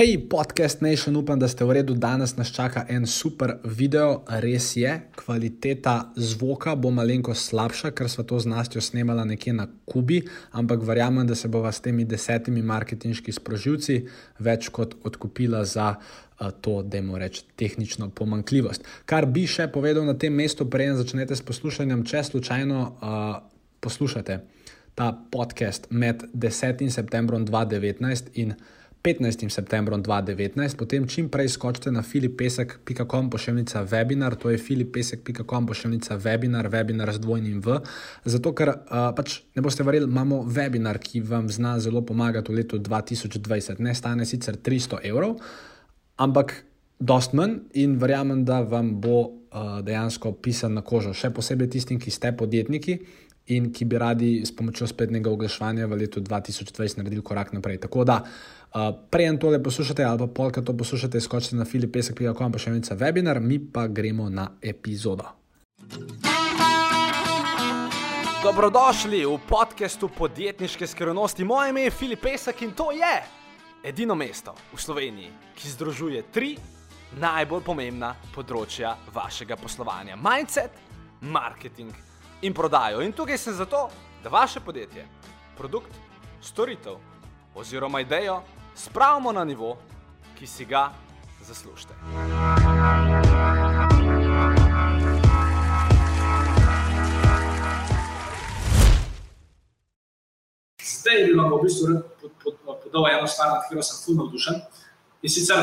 Hej, podcast Nation, upam, da ste v redu. Danes nas čaka en super video, res je. Kvaliteta zvoka bo malenko slabša, ker smo to z nastjo snemala nekje na Kubi, ampak verjamem, da se bova s temi desetimi marketinški sprožilci več kot odkupila za uh, to, da jim rečem, tehnično pomankljivost. Kar bi še povedal na tem mestu, preden začnete s poslušanjem, če slučajno uh, poslušate ta podcast med 10. septembrom 2019 in 15. septembrom 2019, potem čim prej skočite na filipesek.com pošiljnica webinar, to je filipesek.com pošiljnica webinar, webinar z dvojnim V. Zato, ker uh, pač ne boste verjeli, imamo webinar, ki vam zna zelo pomagati v letu 2020. Ne stane sicer 300 evrov, ampak dost manj in verjamem, da vam bo uh, dejansko pisan na kožo. Še posebej tistim, ki ste podjetniki. In ki bi radi s pomočjo spletnega oglaševanja v letu 2020 naredili korak naprej. Tako da, uh, Prej to le poslušate, ali pa polka to poslušate, skočite na filipesek.com, pa še enica webinar, mi pa gremo na epizodo. Dobrodošli v podkastu podjetniške skrivnosti. Moje ime je Filip Pesek in to je edino mesto v Sloveniji, ki združuje tri najbolj pomembna področja vašega poslovanja: mindset, marketing in prodajo. In tukaj sem zato, da vaše podjetje, produkt, storitev oziroma idejo spravimo na nivo, ki si ga zaslužite. Zdaj bi vam v bistvu podal eno stvar, na katero sem fulno navdušen. In sicer,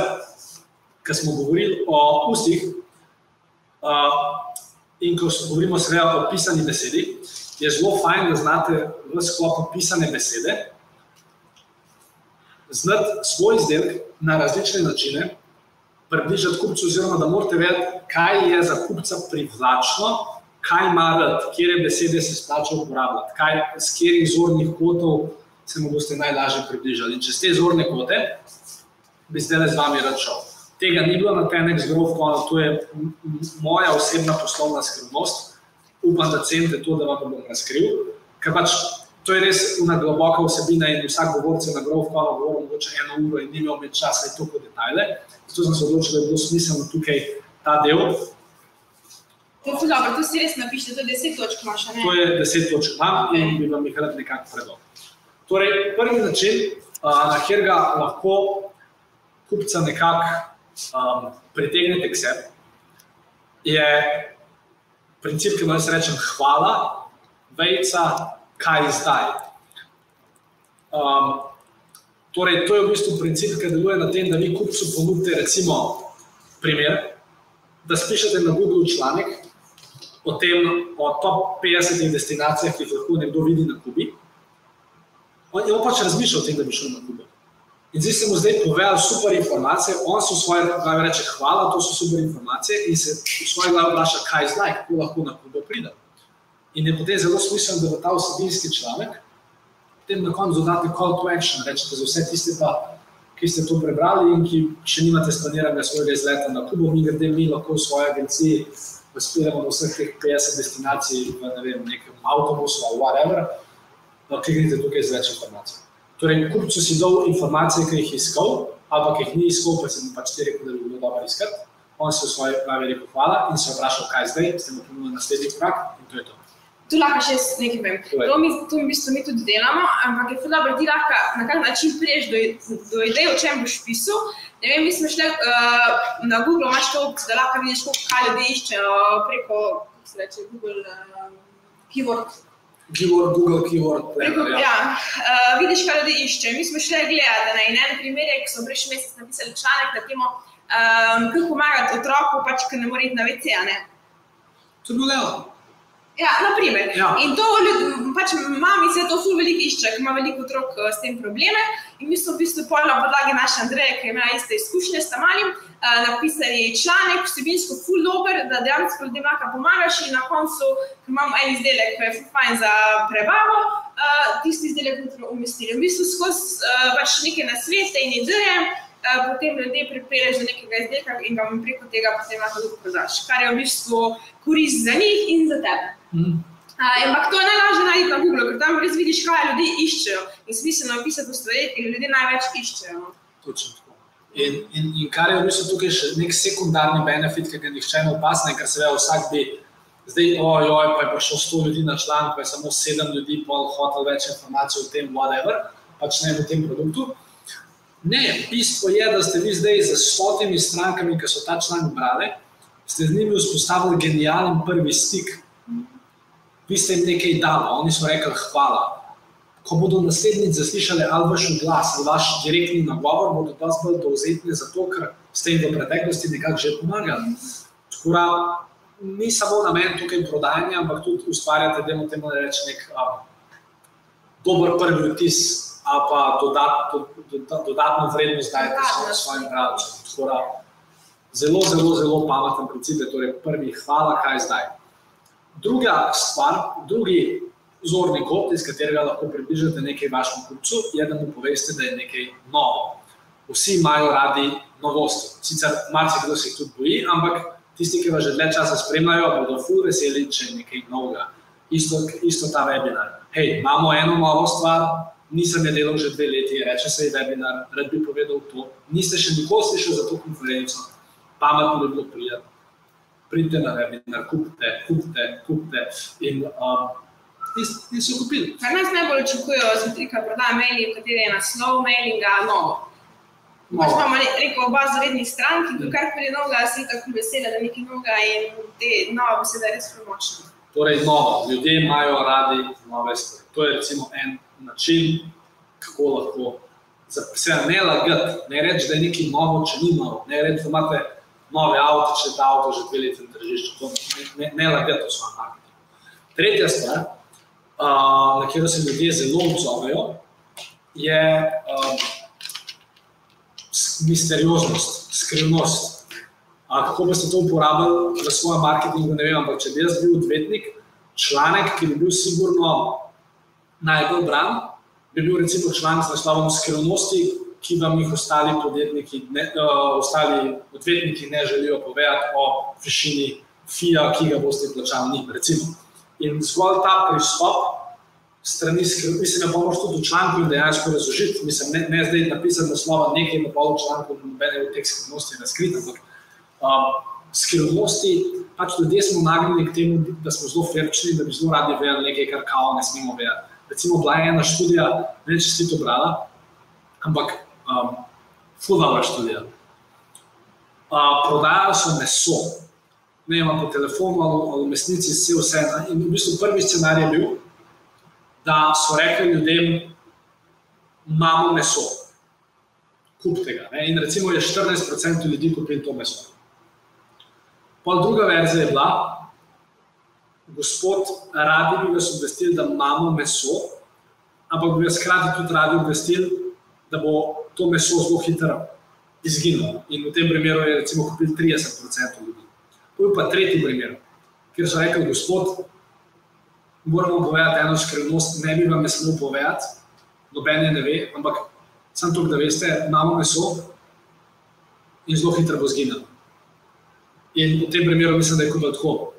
ko smo govorili o ustih, uh, in ko govorimo o pisani besedi, je zelo fajn, da znate v sklopu pisane besede znati svoj izdelek na različne načine, približati kupcu, oziroma da morate vedeti, kaj je za kupca privlačno, kaj ima rad, kje besede se splača uporabljati, kaj, s katerih zornih kotov se mu boste najlažje približali. In čez te zorne kote bi zdaj z vami rad šel. Tega ni bilo na Tenex Grove, to je moja osebna poslovna skrivnost. Upam, da cenite to, da vam bom razkril. Ker pač to je res ena globoka vsebina in vsak govorec na grob, pa govori mogoče eno uro in ni imel več časa in toliko detajle. Zato sem se odločil, da je bilo smiselno tukaj ta del. To je dobro, to si res napišete, to je deset točk imaš, ne? To je deset točk imam in bi vam jih rad nekako predal. Torej, prvi način, na kjer ga lahko kupca nekako um, pritegnete k sebi, je princip, ki mu jaz rečem hvala, vejca, kaj zdaj. Um, torej, to je v bistvu princip, ki deluje na tem, da vi kupcu ponudite, recimo, primer, da spišete na Google članek o tem, o top 50 destinacijah, ki jih lahko nekdo vidi na Kubi. On je pač razmišljal o tem, da bi šel na Kubo. In zdaj se mu zdaj povedal super informacije, on se v svoje glave reče: Hvala, to so super informacije, in se v svoje glave vpraša, kaj zdaj, kako lahko na Kubo pridem. In je potem zelo smiselno, da v ta osebinski članek, potem na koncu dodate call to action, rečete za vse tiste, pa, ki ste to prebrali in ki še nimate splaniranega svojega izleta na Kubo, mi grede mi lahko v svoji agenciji uspiramo do vseh teh 50 destinacij v ne vem, nekem avtobusu ali whatever, no, kliknite tukaj z več informacij. Torej, kupcu si dal informacije, ki jih je iskal, pa jih ni iskal, pa se mu pač ti rekel, da bi bilo dobro iskati. On se v svoji pravi rekel hvala in se vprašal, kaj zdaj, ste mu ponudili naslednji korak in to je to. Tu lahko še nekaj povem. To mi, to mi, mi tudi delamo, ampak je da ti lahko na kak način priješ do, do ideje, o čem boš pisal. Ne vem, mi smo šli uh, na Google, imaš to, da lahko vidiš, kaj ljudje iščejo preko, kako se reče, Google uh, Keyword. Keyword, Google, Keyword. Preko, ja, ja uh, vidiš, kaj ljudje iščejo. Mi smo šli gledati na en primer, ko smo prejšnji mesec napisali članek na temo, um, kako pomagati otroku, pač, ki ne more iti na WC. To je bilo lepo. Ja, naprimer. Ja. In to pač mami se to zelo veliko išče, ima veliko otrok eh, s tem probleme. In mi smo v bistvu pol na podlagi naše Andreje, ki ima iste izkušnje s tamalim, uh, napisali članek, vsebinsko full dober, da dejansko ljudem lahko pomagaš in na koncu, ko imamo en izdelek, ki je fajn za prebavo, uh, tisti izdelek bomo umestili. V bistvu skozi pač neke nasvete in ideje. Potem ljudje pripelješ do nekega izdelka in ga preko tega potem lahko prodaš, kar je v bistvu korist za njih in za tebe. Mm. Uh, ampak to je najlažje najti na Google, ker tam res vidiš, kaj ljudje iščejo. In smiselno je pisati v stvari, ki ljudje največ iščejo. No. Točno tako. In, in, in kar je v bistvu tukaj še nek sekundarni benefit, ki ga nihče ne opazne, ker se ve vsak bi. Zdaj, ojoj, pa je prišlo 100 ljudi na članek, pa je samo 7 ljudi, pol hotel več informacij o tem, whatever, pač ne o tem produktu. Ne, bistvo je, da ste vi zdaj z stotimi strankami, ki so ta članek brali, ste z njimi vzpostavili genijalen prvi stik. Vi ste jim nekaj dali, oni so rekli hvala. Ko bodo naslednjič zaslišali ali vaš glas, ali vaš direktni nagovor, bodo vas bolj dovzetni zato, ker ste jim v preteklosti nekako že pomagali. Skora, ni samo namen tukaj prodajanja, ampak tudi ustvarjate, da imate reči, nek um, dober prvi vtis, a pa dodat, do, do, dodatno vrednost dajete svojim bralcem. Zelo, zelo, zelo pameten princip je torej prvi, hvala, kaj zdaj. Druga stvar, drugi zorni kot, iz katerega lahko približate nekaj vašemu kupcu, je, da mu poveste, da je nekaj novo. Vsi imajo radi novosti. Sicer marsikdo se jih tudi boji, ampak tisti, ki vas že dlje časa spremljajo, bodo ful veseli, če je nekaj novega. Isto, isto ta webinar. Hej, imamo eno novo stvar, nisem je delal že dve leti, reče se je webinar, rad bi povedal to. Niste še nikoli slišali za to konferenco, pametno bi bilo prijeti. Pridite na webinar, kupite, kupite, kupite. In, um, In so kupili. Kar nas najbolj očekujejo, je, da prodajajo maili, kateri je naslov mailinga, novo. No. Pač imamo rekel, oba zavedni stranki, ki kar koli novega, si tako vesela, da nekaj novega in te nove besede res premočne. Torej, novo. Ljudje imajo radi nove stvari. To je recimo en način, kako lahko se ne lagati, ne reči, da je nekaj novo, če ni novo. Ne reči, da imate nove avto, če ta avto že dve leti na tržišču. Ne, ne, ne lagati v svojem marketingu. Tretja stvar, uh, na katero se ljudje zelo odzovejo, je uh, misterioznost, skrivnost. A kako boste to uporabljali v svojem marketingu, ne vem, ampak če bi jaz bil odvetnik, članek, ki bi bil sigurno najbolj bran, bi bil recimo članek z naslovom skrivnosti, ki vam jih ostali podjetniki, ne, uh, ostali odvetniki ne želijo povedati o višini FIA, ki ga boste plačali njim. Recimo. In zgolj ta pristop strani skrbi, mislim, da bomo tudi v članku in dejansko razložiti. Mislim, ne, ne zdaj napisati naslova nekaj na polu članku, nobene od teh skrivnosti je razkrita, ampak um, skrivnosti, pač ljudje smo nagnjeni k temu, da smo zelo ferčni, da bi zelo radi vedeli nekaj, kar kao ne smemo vedeti. Recimo, bila je ena študija, ne če si to brala, ampak um, fulava študija. Uh, prodajali so meso, ne vem, po telefonu ali, ali v mesnici, vse vse. In v bistvu prvi scenarij je bil, da so rekli ljudem, imamo meso, kupite ga. Ne? In recimo je 14% ljudi kupili to meso. Pa druga verzija je bila, gospod, radi bi vas obvestili, da imamo meso, ampak bi vas hkrati tudi radi obvestili, da bo to meso zelo hitro izginilo. In v tem primeru je recimo kupili 30% ljudi. To je pa tretji primer, kjer so rekli, gospod, moramo povedati eno skrivnost, ne bi vam je smel povedati, noben je ne ve, ampak samo to, da veste, imamo meso in zelo hitro bo zginilo. In v tem primeru mislim, da je kot tako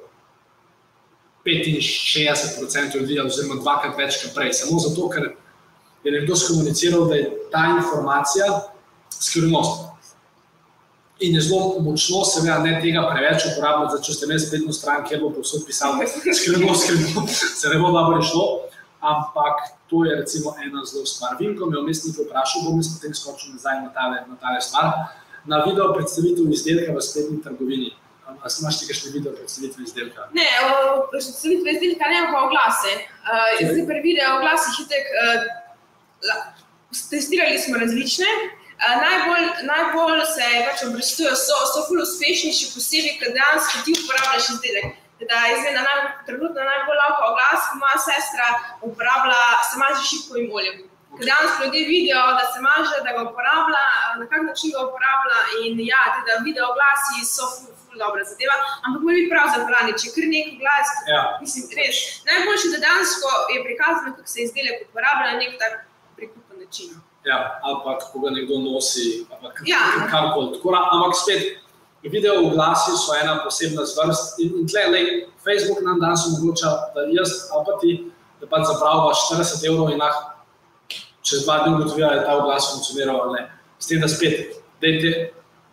65% ljudi, oziroma dvakrat več kot prej, samo zato, ker je nekdo skomuniciral, da je ta informacija skrivnost. In je zelo močno, seveda, ne tega preveč uporabljati, če ste imeli spletno stran, kjer bo posod pisal, skrivno, skrivno, se ne bo dobro šlo. Ampak to je recimo ena zelo stvar. Vim, ko me je omestnik vprašal, bom jaz potem skočil nazaj na tale, na tale stvar. Na video predstavitev izdelka v spletni trgovini. Ali imaš ti kakšne video predstavitve izdelka? Ne, predstavitve izdelka ne pa oglase. Uh, zdaj pri video oglasih hitek, uh, testirali smo različne. Uh, najbolj, najbolj se pač obrestujejo, so, so ful uspešni, še posebej, ker dejansko ti uporabljaš izdelek. Da izvedem, naj, trenutno najbolj lahko oglas, moja sestra uporablja, se maže šipko in olje. Ker dejansko ljudje vidijo, da se maže, da ga uporablja, na kak način ga uporablja in ja, te, da video oglasi so ful, ful dobra zadeva, ampak mora biti prav zabrani, če kar nek oglas, ja. mislim, res. Najboljše, da dejansko je prikazano, kako se izdelek uporablja na nek tak način. Ja, ali pa kako ga nekdo nosi, ali ja. karkoli. Ampak spet, video oglasi so ena posebna zvrst. In, in tle, lej, Facebook nam danes omogoča, da jaz ali pa ti, da pa zapravljaš 40 evrov in ah, čez dva dni ugotovijo, da je ta oglas funkcioniral ali ne. S tem, da spet dajte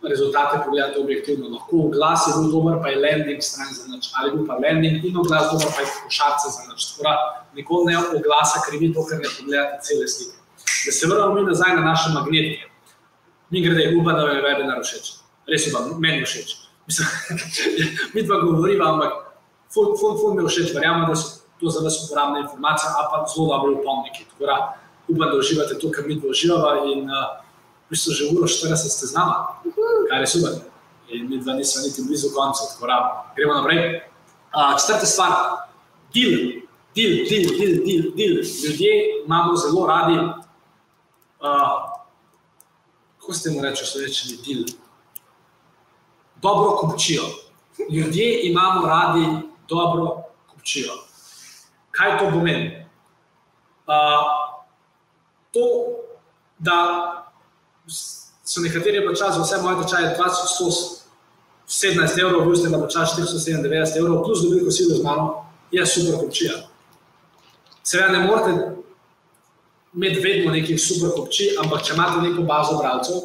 rezultate pogledati objektivno. Lahko oglas je bil dober, pa je landing stran za nič, ali bil pa landing in oglas dober, pa je košarce za nič. Tako nikoli ne oglasa krivi to, ker ne pogledate cele slike. Da se vrnemo mi nazaj na naše magnetike. Mi grede, upam, da vam je webinar všeč. Res upam, meni všeč. Mislim, mi dva govoriva, ampak ful, ful, ful mi všeč, verjamem, da so to za vas uporabne informacije, a pa zelo dobro upomniki. Tako da upam, da uživate to, kar mi dva uživava in uh, v bistvu že uro 40 ste z nama, kar je super. In mi dva nismo niti blizu konca, tako da gremo naprej. Uh, četrta stvar, del, del, del, del, del, del. Ljudje imamo zelo radi, uh, kako ste mu reči, so rečeni del. Dobro kupčijo. Ljudje imamo radi dobro kupčijo. Kaj to pomeni? Uh, to, da so nekateri plačali za vse moje tečaje 2117 evrov, vi ste pa plačali 497 evrov, plus dobil kosilo z mano, je super kupčija. Seveda ne morete imeti vedno nekih super kupčij, ampak če imate neko bazo bralcev,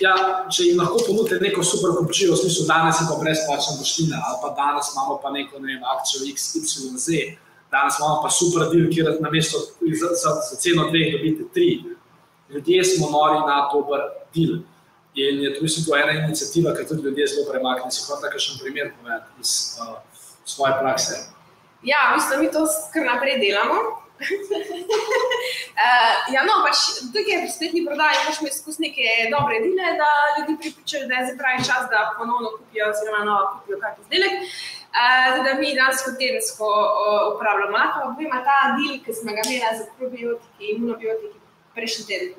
ja, če jim lahko ponudite neko super kupčijo, v smislu danes je pa brezplačna poština, ali pa danes imamo pa neko ne vem, akcijo XYZ, danes imamo pa super deal, kjer na mesto za, za, za ceno dveh dobite tri ljudje smo nori na dober del. In je to mislim, ena inicijativa, ki tudi ljudje zelo premaknejo. Si hočeš kakšen primer povedati iz uh, svoje prakse? Ja, mislim, mi to kar naprej delamo. Uh, ja, no, pač tukaj je pri spletni prodaji, pač mi skozi neke dobre dine, da ljudi pripričajo, da je zdaj pravi čas, da ponovno kupijo, oziroma novo kupijo kakšen izdelek. Uh, da mi danes tedensko uh, uporabljamo. Lahko pa ima ta del, ki smo ga imeli za probiotike, imunobiotike, prejšnji teden.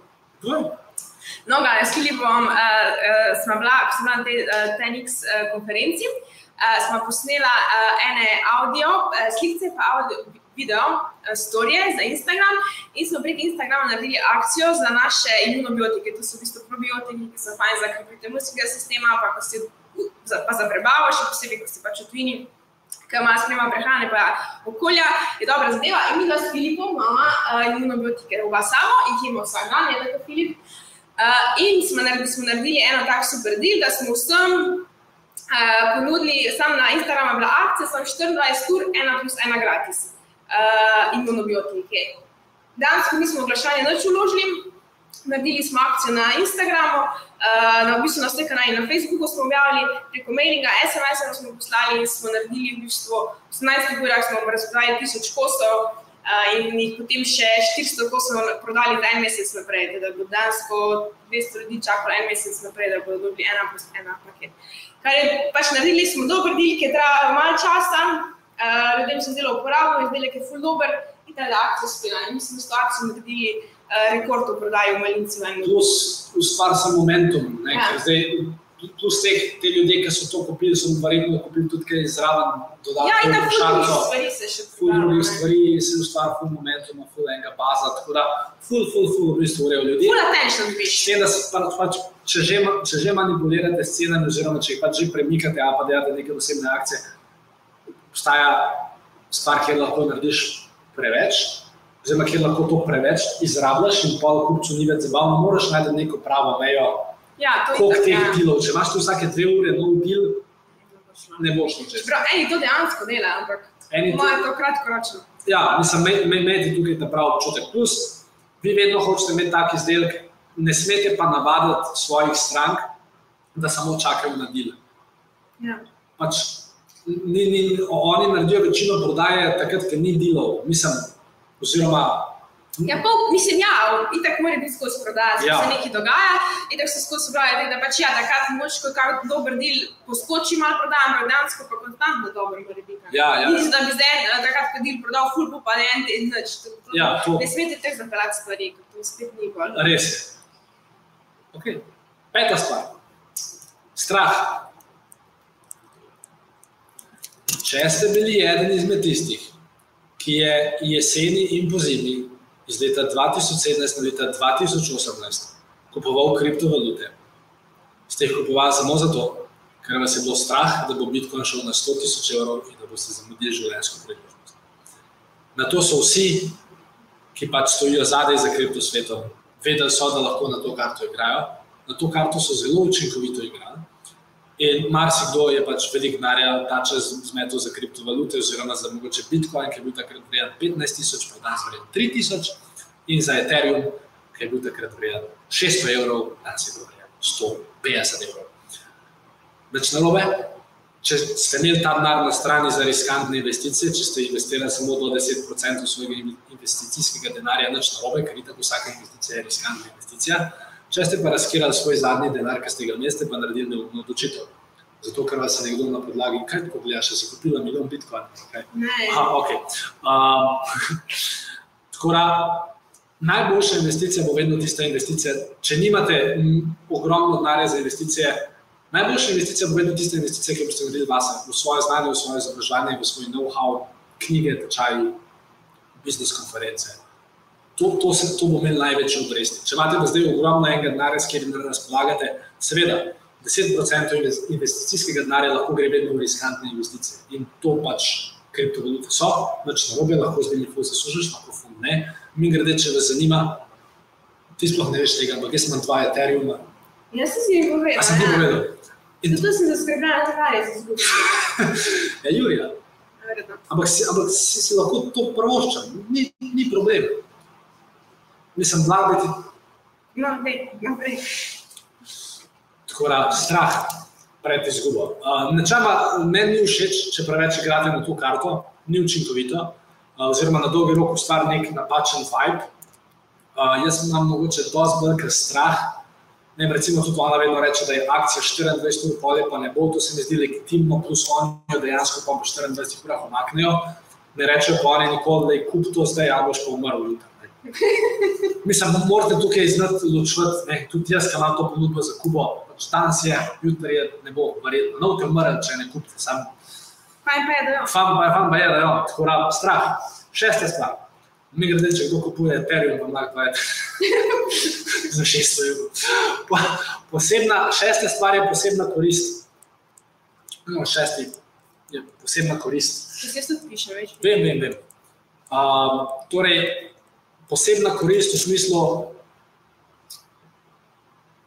No, ga, s Filipom uh, uh, smo bila, ko smo na tej uh, TENX uh, konferenci, uh, smo posnela uh, ene audio, uh, slike, pa audio, video, uh, storije za Instagram in smo prek Instagrama naredili akcijo za naše imunobiotike. To so v bistvu probiotiki, ki so fajn za krepitev imunskega sistema, pa, si, pa za prebavo, še posebej, ko si pač otvini ki ima spremlja prehrane, pa okolja, je dobra zadeva. In mi da s Filipom imamo uh, imunobiotike v Vasavo in ki imamo vsak dan, je tako Filip. Uh, in smo naredili, smo naredili eno tak super del, da smo vsem uh, ponudili, sam na Instagramu bila akcija, sem 24 ur, ena plus ena gratis uh, imunobiotike. Danes nismo oglašanje nič uložili, naredili smo akcijo na Instagramu, uh, na, v bistvu na vseh kanalih, na Facebooku smo objavili, preko mailinga, SMS-a smo poslali in smo naredili v bistvu 18 urah, smo razprodali 1000 kosov uh, in jih potem še 400 kosov prodali za en mesec naprej, da bo dansko 200 ljudi čakalo en mesec naprej, da bodo dobili ena plus ena paket. Kar je pač naredili, smo dober del, ki je trajal malo časa, uh, ljudem se zdelo uporabno, izdelek je full dober in ta akcija uspela. In mislim, da smo akcijo naredili. Eh, rekord v prodaji v Malincu. Plus, ustvar sem momentum. Ja. Zdaj, plus te, te ljudje, ki so to kupili, so verjetno kupili tudi kaj zraven. Ja, in da šarco, stvari se še ful drugih stvari, se ustvar ful momentum, ful enega baza. Tako da, ful, ful, ful, v bistvu urejo ljudi. Ful attention biš. Pa, pač, če, že, če že manipulirate s cenami, oziroma če jih pač že premikate, a pa delate neke osebne akcije, obstaja stvar, kjer lahko narediš preveč oziroma kjer lahko to preveč izrabljaš in pa v kupcu ni več zabavno, moraš najti neko pravo mejo. Ja, Koliko teh ja. delov, če imaš tu vsake dve ure nov del, ne boš nič. Eni to dejansko dela, ampak imajo to kratkoročno. Ja, mislim, imeti me, me tukaj ta pravi občutek. Plus, vi vedno hočete imeti tak izdelek, ne smete pa navaditi svojih strank, da samo čakajo na del. Ja. Pač, ni, ni, oni naredijo večino prodaje takrat, ker ni delov. Mislim, Oziroma, Ja, pol, mislim, ja, itak mora biti skozi prodaja, ja. se nekaj dogaja, itak se skozi prodaja, da pač ja, da kad moš kot dober del poskoči malo prodaja, ampak dansko pa konstantno dober mora biti. Ja, ja. Mislim, da bi zdaj, da kad kad del prodal full pa ne en teden nič. Ja, to. Ne smete teh zapeljati stvari, kot to spet ni bolj. Res je. Okay. Peta stvar. Strah. Če ste bili eden izmed tistih, ki je jeseni in po zimi iz leta 2017 na leta 2018 kupoval kriptovalute. Ste jih kupovali samo zato, ker vas je bilo strah, da bo Bitcoin šel na 100 tisoč evrov in da boste zamudili življenjsko priložnost. Na to so vsi, ki pač stojijo zadaj za kripto svetom, vedeli so, da lahko na to karto igrajo, na to karto so zelo učinkovito igrali. In marsikdo je pač velik denarja ta čas zmetil za kriptovalute, oziroma za mogoče Bitcoin, ki je bil takrat vreden 15 tisoč, pa danes vreden 3 tisoč, in za Ethereum, ki je bil takrat vreden 600 evrov, danes je bil vreden 150 evrov. Več nalobe, če ste imeli ta denar na strani za riskantne investicije, če ste investirali samo do 10% svojega investicijskega denarja, nič nalobe, ker je tako vsaka investicija riskantna investicija. Če ste pa razkirali svoj zadnji denar, ki ste ga imeli, ste pa naredili neumno odločitev. Zato, ker vas je nekdo na podlagi, kaj ti pogledaš, si kupila milijon bitcoinov. Ne. Okay. Um, tako da, najboljša investicija bo vedno tista investicija. Če nimate m, ogromno denarja za investicije, najboljša investicija bo vedno tista investicija, ki boste naredili vase, v svoje znanje, v svoje izobraževanje, v svoj know-how, knjige, tečaji, biznis konference to, to, se, to bo imelo največje obresti. Če imate zdaj ogromno enega denarja, s katerim razpolagate, seveda, 10% investicijskega denarja lahko gre vedno v riskantne investicije. In to pač kriptovalute so, več na robe, lahko z njimi fuz zaslužiš, lahko fund ne. Mi grede, če vas zanima, ti sploh ne veš tega, ampak jaz imam dva Ethereuma. Jaz sem si jih povedal. A sem ti ja. povedal? In Zato sem zaskrbljena, da kaj se zgodi. ja, Julija, ampak, si, ampak si, si lahko to prvoščam, ni, ni problem. Mislim, vladati No, dej, naprej. Tako da strah pred izgubo. Uh, Načeloma meni ni všeč, če preveč igrate na to karto, ni učinkovito, uh, oziroma na dolgi rok ustvari nek napačen vibe. Uh, jaz imam mogoče dosti kot strah. Ne, vem, recimo tudi ona vedno reče, da je akcija 24 ur polje, pa ne bo, to se mi zdi legitimno, plus oni jo dejansko pa po 24 urah omaknejo. Ne rečejo pa oni nikoli, da je kup to zdaj, a boš pa umrl jutri. Mislim, morate tukaj znati ločiti, ne, tudi jaz, ki imam to ponudbo za Kubo, pač danes je, jutri je, ne bo, verjetno, no, te umrl, če ne kupite, sam Fajn pa je, da jo. Fam pa je, fam pa je, da jo, tako da strah. Šesta stvar. Mi grede, če kdo kupuje Ethereum, vam lahko povem za 600 evrov. Po- Posebna, šesta stvar je posebna korist. No, šesti je posebna korist. Jaz tudi pišem, več. Vem, vem, vem. Um, torej, posebna korist v smislu,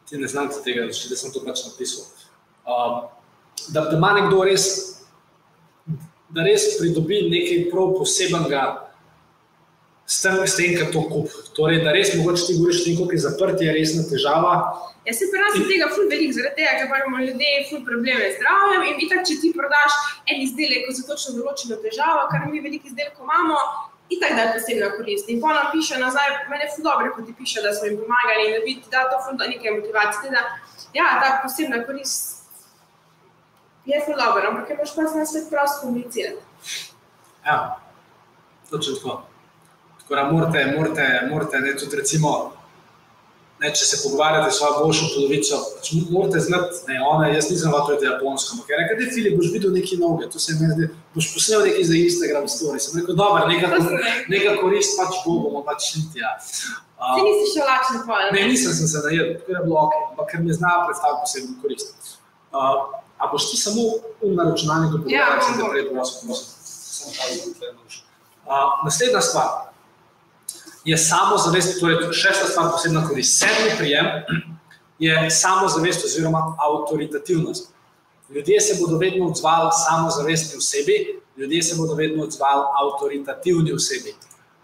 ti ne znam tega da sem to pač napisal. Um, da, da ima nekdo res, da res pridobi nekaj prav posebenega s tem, s tem kar to kup. Torej, da res mogoče ti govoriš neko, ki je zaprtje, je resna težava. Jaz se pri nas je tega ful veliko, zaradi tega, ker pa imamo ljudje ful probleme z zdravjem in itak, če ti prodaš en izdelek za točno določeno težavo, kar mi veliko izdelkov imamo, itak da je posebna korist. In nam piše nazaj, meni je ful dobro, ko ti piše, da smo jim pomagali in da vidi, da to da nekaj motivacije. Teda, ja, ta posebna korist je ful dobro, ampak je moš pa na svet prosto komunicirati. Ja, točno tako. Tako da morate, morate, morate ne, tudi recimo, ne, če se pogovarjate s svojo boljšo polovico, pač morate znati, ne, ona, jaz nisem vato je japonsko, ampak je rekel, da Filip, boš videl nekaj novega, to se mi zdi, boš posnel nekaj za Instagram story. Sem rekel, dobro, neka, rekel. neka korist pač bo, bomo pač šli tja. Uh, Ti nisi še lačen pol. Ne, nisem sem se najedel, tako je bilo ok, ampak ker mi zna predstaviti posebno korist. Uh, a boš ti samo um na računalniku Ja, pogledal, sem bom, te bom. prej prosil, prosim. Samo ta izgubljen nož. Uh, naslednja stvar je samozavest, torej šesta stvar, posebna korist. Sedmi prijem je samozavest oziroma avtoritativnost. Ljudje se bodo vedno odzvali samozavestni osebi, ljudje se bodo vedno odzvali avtoritativni osebi.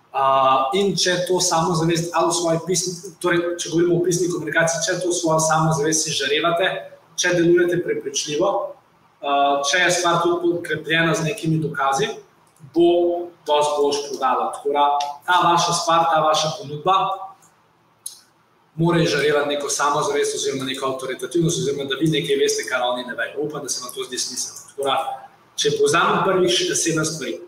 Uh, in če to samozavest ali v svoji pisni, torej, če govorimo o pisni komunikaciji, če to svojo samozavest si žarevate, če delujete prepričljivo, uh, če je stvar tudi podkrepljena z nekimi dokazi, bo dosti boš prodala. Tako da ta vaša stvar, ta vaša ponudba mora žarevati neko samozavest oziroma neko avtoritativnost, oziroma da vi nekaj veste, kar oni ne vejo. Upam, da se vam to zdi smiselno. Tako da, če povzamem prvih sedem stvari.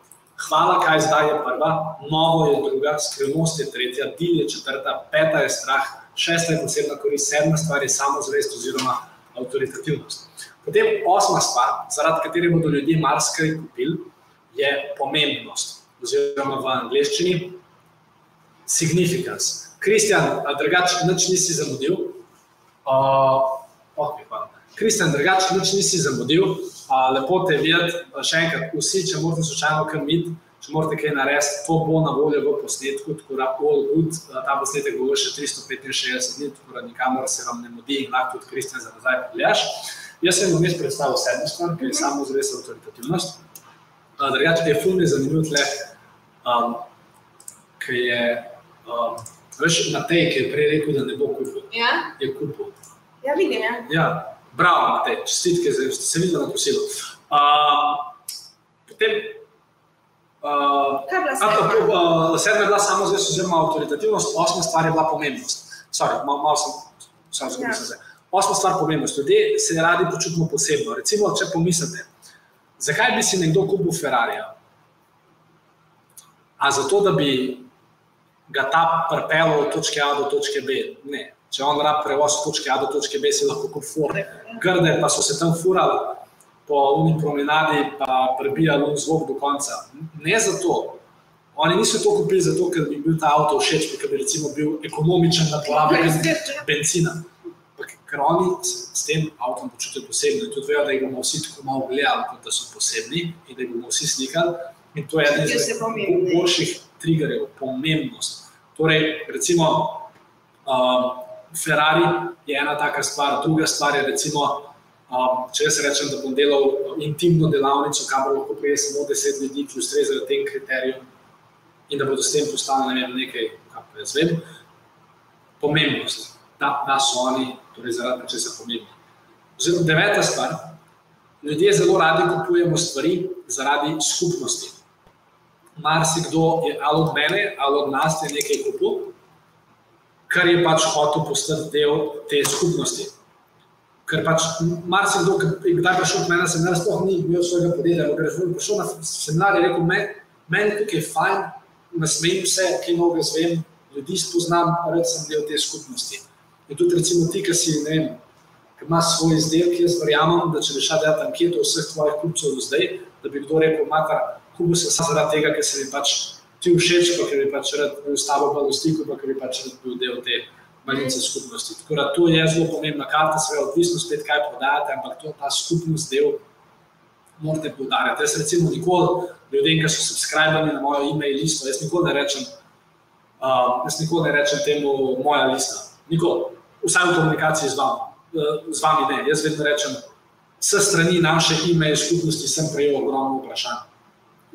Hvala, kaj zdaj je prva, novo je druga, skrivnost je tretja, dil je četrta, peta je strah, šesta je posebna korist, sedma stvar je samozavest oziroma avtoritativnost. Potem osma stvar, zaradi katere bodo ljudje marsikaj kupili, je pomembnost, oziroma v angleščini significance. Kristjan, drugače nič nisi zamudil. Uh, okay. Kristjan, drugače nič nisi zamudil. Uh, lepo te videti, še enkrat, vsi, če morate slučajno kam iti, če morate kaj narediti, to bo na voljo v posnetku, tako da all good, ta posnetek bo še 365 dni, tako da nikamor se vam ne mudi in lahko tudi Kristjan za nazaj pogledaš. Jaz sem vmes predstavil sedmo stvar, ki je samo zvest avtoritativnost. Drugače je fulmin zanimiv tle, um, ki je, um, veš, Matej, ki je prej rekel, da ne bo kupil. Ja? Je kupil. Ja, vidim, ja. Ja, bravo, Matej, čestitke, zdaj ste se videli na kosilu. Um, potem, Uh, sedma? Uh, sedma je bila samo zvest, oziroma avtoritativnost, osma stvar je bila pomembnost. Sorry, malo mal sem, samo zgubil ja. se. Osma stvar je pomembnost. Ljudje se radi počutimo posebno. Recimo, če pomislite, zakaj bi si nekdo kupil Ferrari? A zato, da bi ga ta pripeljal od točke A do točke B? Ne. Če on rab prevoz od točke A do točke B, si lahko kupil Ford. Grde pa so se tam furali po uni promenadi, pa prebijali zvok do konca. Ne zato. Oni niso to kupili zato, ker bi bil ta avto všeč, ker bi recimo bil ekonomičen na porabi benzina. Ker oni s tem avtom počutijo posebno. In tudi vejo, da jih bomo vsi tako malo gledali, kot da so posebni in da jih bomo vsi slikali. In to je eden izmed boljših triggerjev, pomembnost. Torej, recimo, uh, Ferrari je ena taka stvar, druga stvar je recimo, Um, če jaz rečem, da bom delal intimno delavnico, kamor lahko prije samo deset ljudi, ki ustrezajo tem kriterijem in da bodo s tem postali ne nekaj, kar jaz vem, pomembnost, da, da so oni, torej zaradi česa pomembni. Oziroma, deveta stvar, ljudje zelo radi kupujemo stvari zaradi skupnosti. Marsikdo je ali od mene, ali od nas je nekaj kupil, kar je pač hotel postati del te skupnosti. Ker pač marsikdo, ki je prišel k meni, sem jaz sploh ni imel svojega podjetja. Ker sem prišel na seminar in rekel, meni tukaj je fajn, me smejim vse, ki mnogo zvem, ljudi spoznam, rad sem del te skupnosti. In tudi recimo ti, ki si, ne ki imaš svoj izdelek, jaz verjamem, da če bi šel delati anketo vseh tvojih kupcev do zdaj, da bi kdo rekel, matar, kupu se samo zaradi tega, ker se mi pač ti všeč, pa ker bi pač rad bil s tabo v stiku, pa ker bi pač rad bil del te malince skupnosti. Tako da to je zelo pomembna karta, seveda, odvisno spet, kaj prodajate, ampak to ta skupnost del morate poudarjati. Jaz recimo nikoli ljudem, ki so subskrbani na mojo e-mail listo, jaz nikoli ne rečem, uh, jaz nikoli ne rečem temu moja lista. Nikoli. Vsaj v komunikaciji z vami, uh, z vami ne. Jaz vedno rečem, s strani naše e-mail skupnosti sem prejel ogromno vprašanj.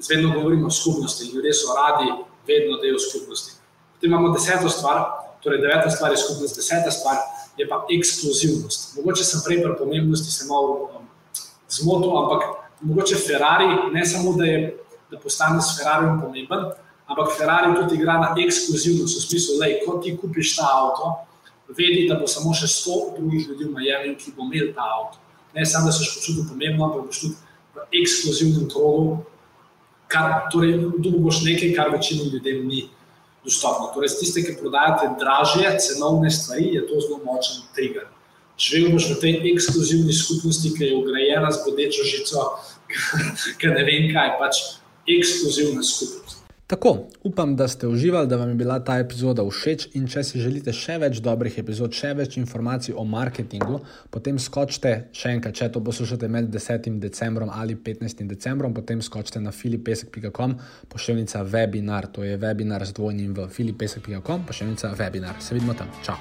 Vedno govorimo o skupnosti, ljudje so radi, vedno del skupnosti. Potem imamo deseto stvar, Torej, deveta stvar je skupnost, deseta stvar je pa ekskluzivnost. Mogoče sem prej pri pomembnosti se malo um, zmotil, ampak mogoče Ferrari ne samo, da, je, da postane s Ferrariom pomemben, ampak Ferrari tudi igra na ekskluzivnost, v smislu, da ko ti kupiš ta avto, vedi, da bo samo še sto drugih ljudi v Miami, ki bo imel ta avto. Ne samo, da se boš počutil pomembno, ampak boš tudi v ekskluzivnem krogu, kar torej, boš nekaj, kar večino ljudem ni dostopno. Torej, tiste, ki prodajate dražje, cenovne stvari, je to zelo močen trigger. Živel boš v tej ekskluzivni skupnosti, ki je ugrajena z bodečo žico, ki ne vem kaj, pač ekskluzivna skupnost. Tako, upam, da ste uživali, da vam je bila ta epizoda všeč in če si želite še več dobrih epizod, še več informacij o marketingu, potem skočite še enkrat, če to poslušate med 10. decembrom ali 15. decembrom, potem skočite na filipesek.com, pošiljnica webinar, to je webinar z dvojnim v filipesek.com, pošiljnica webinar. Se vidimo tam. Čau!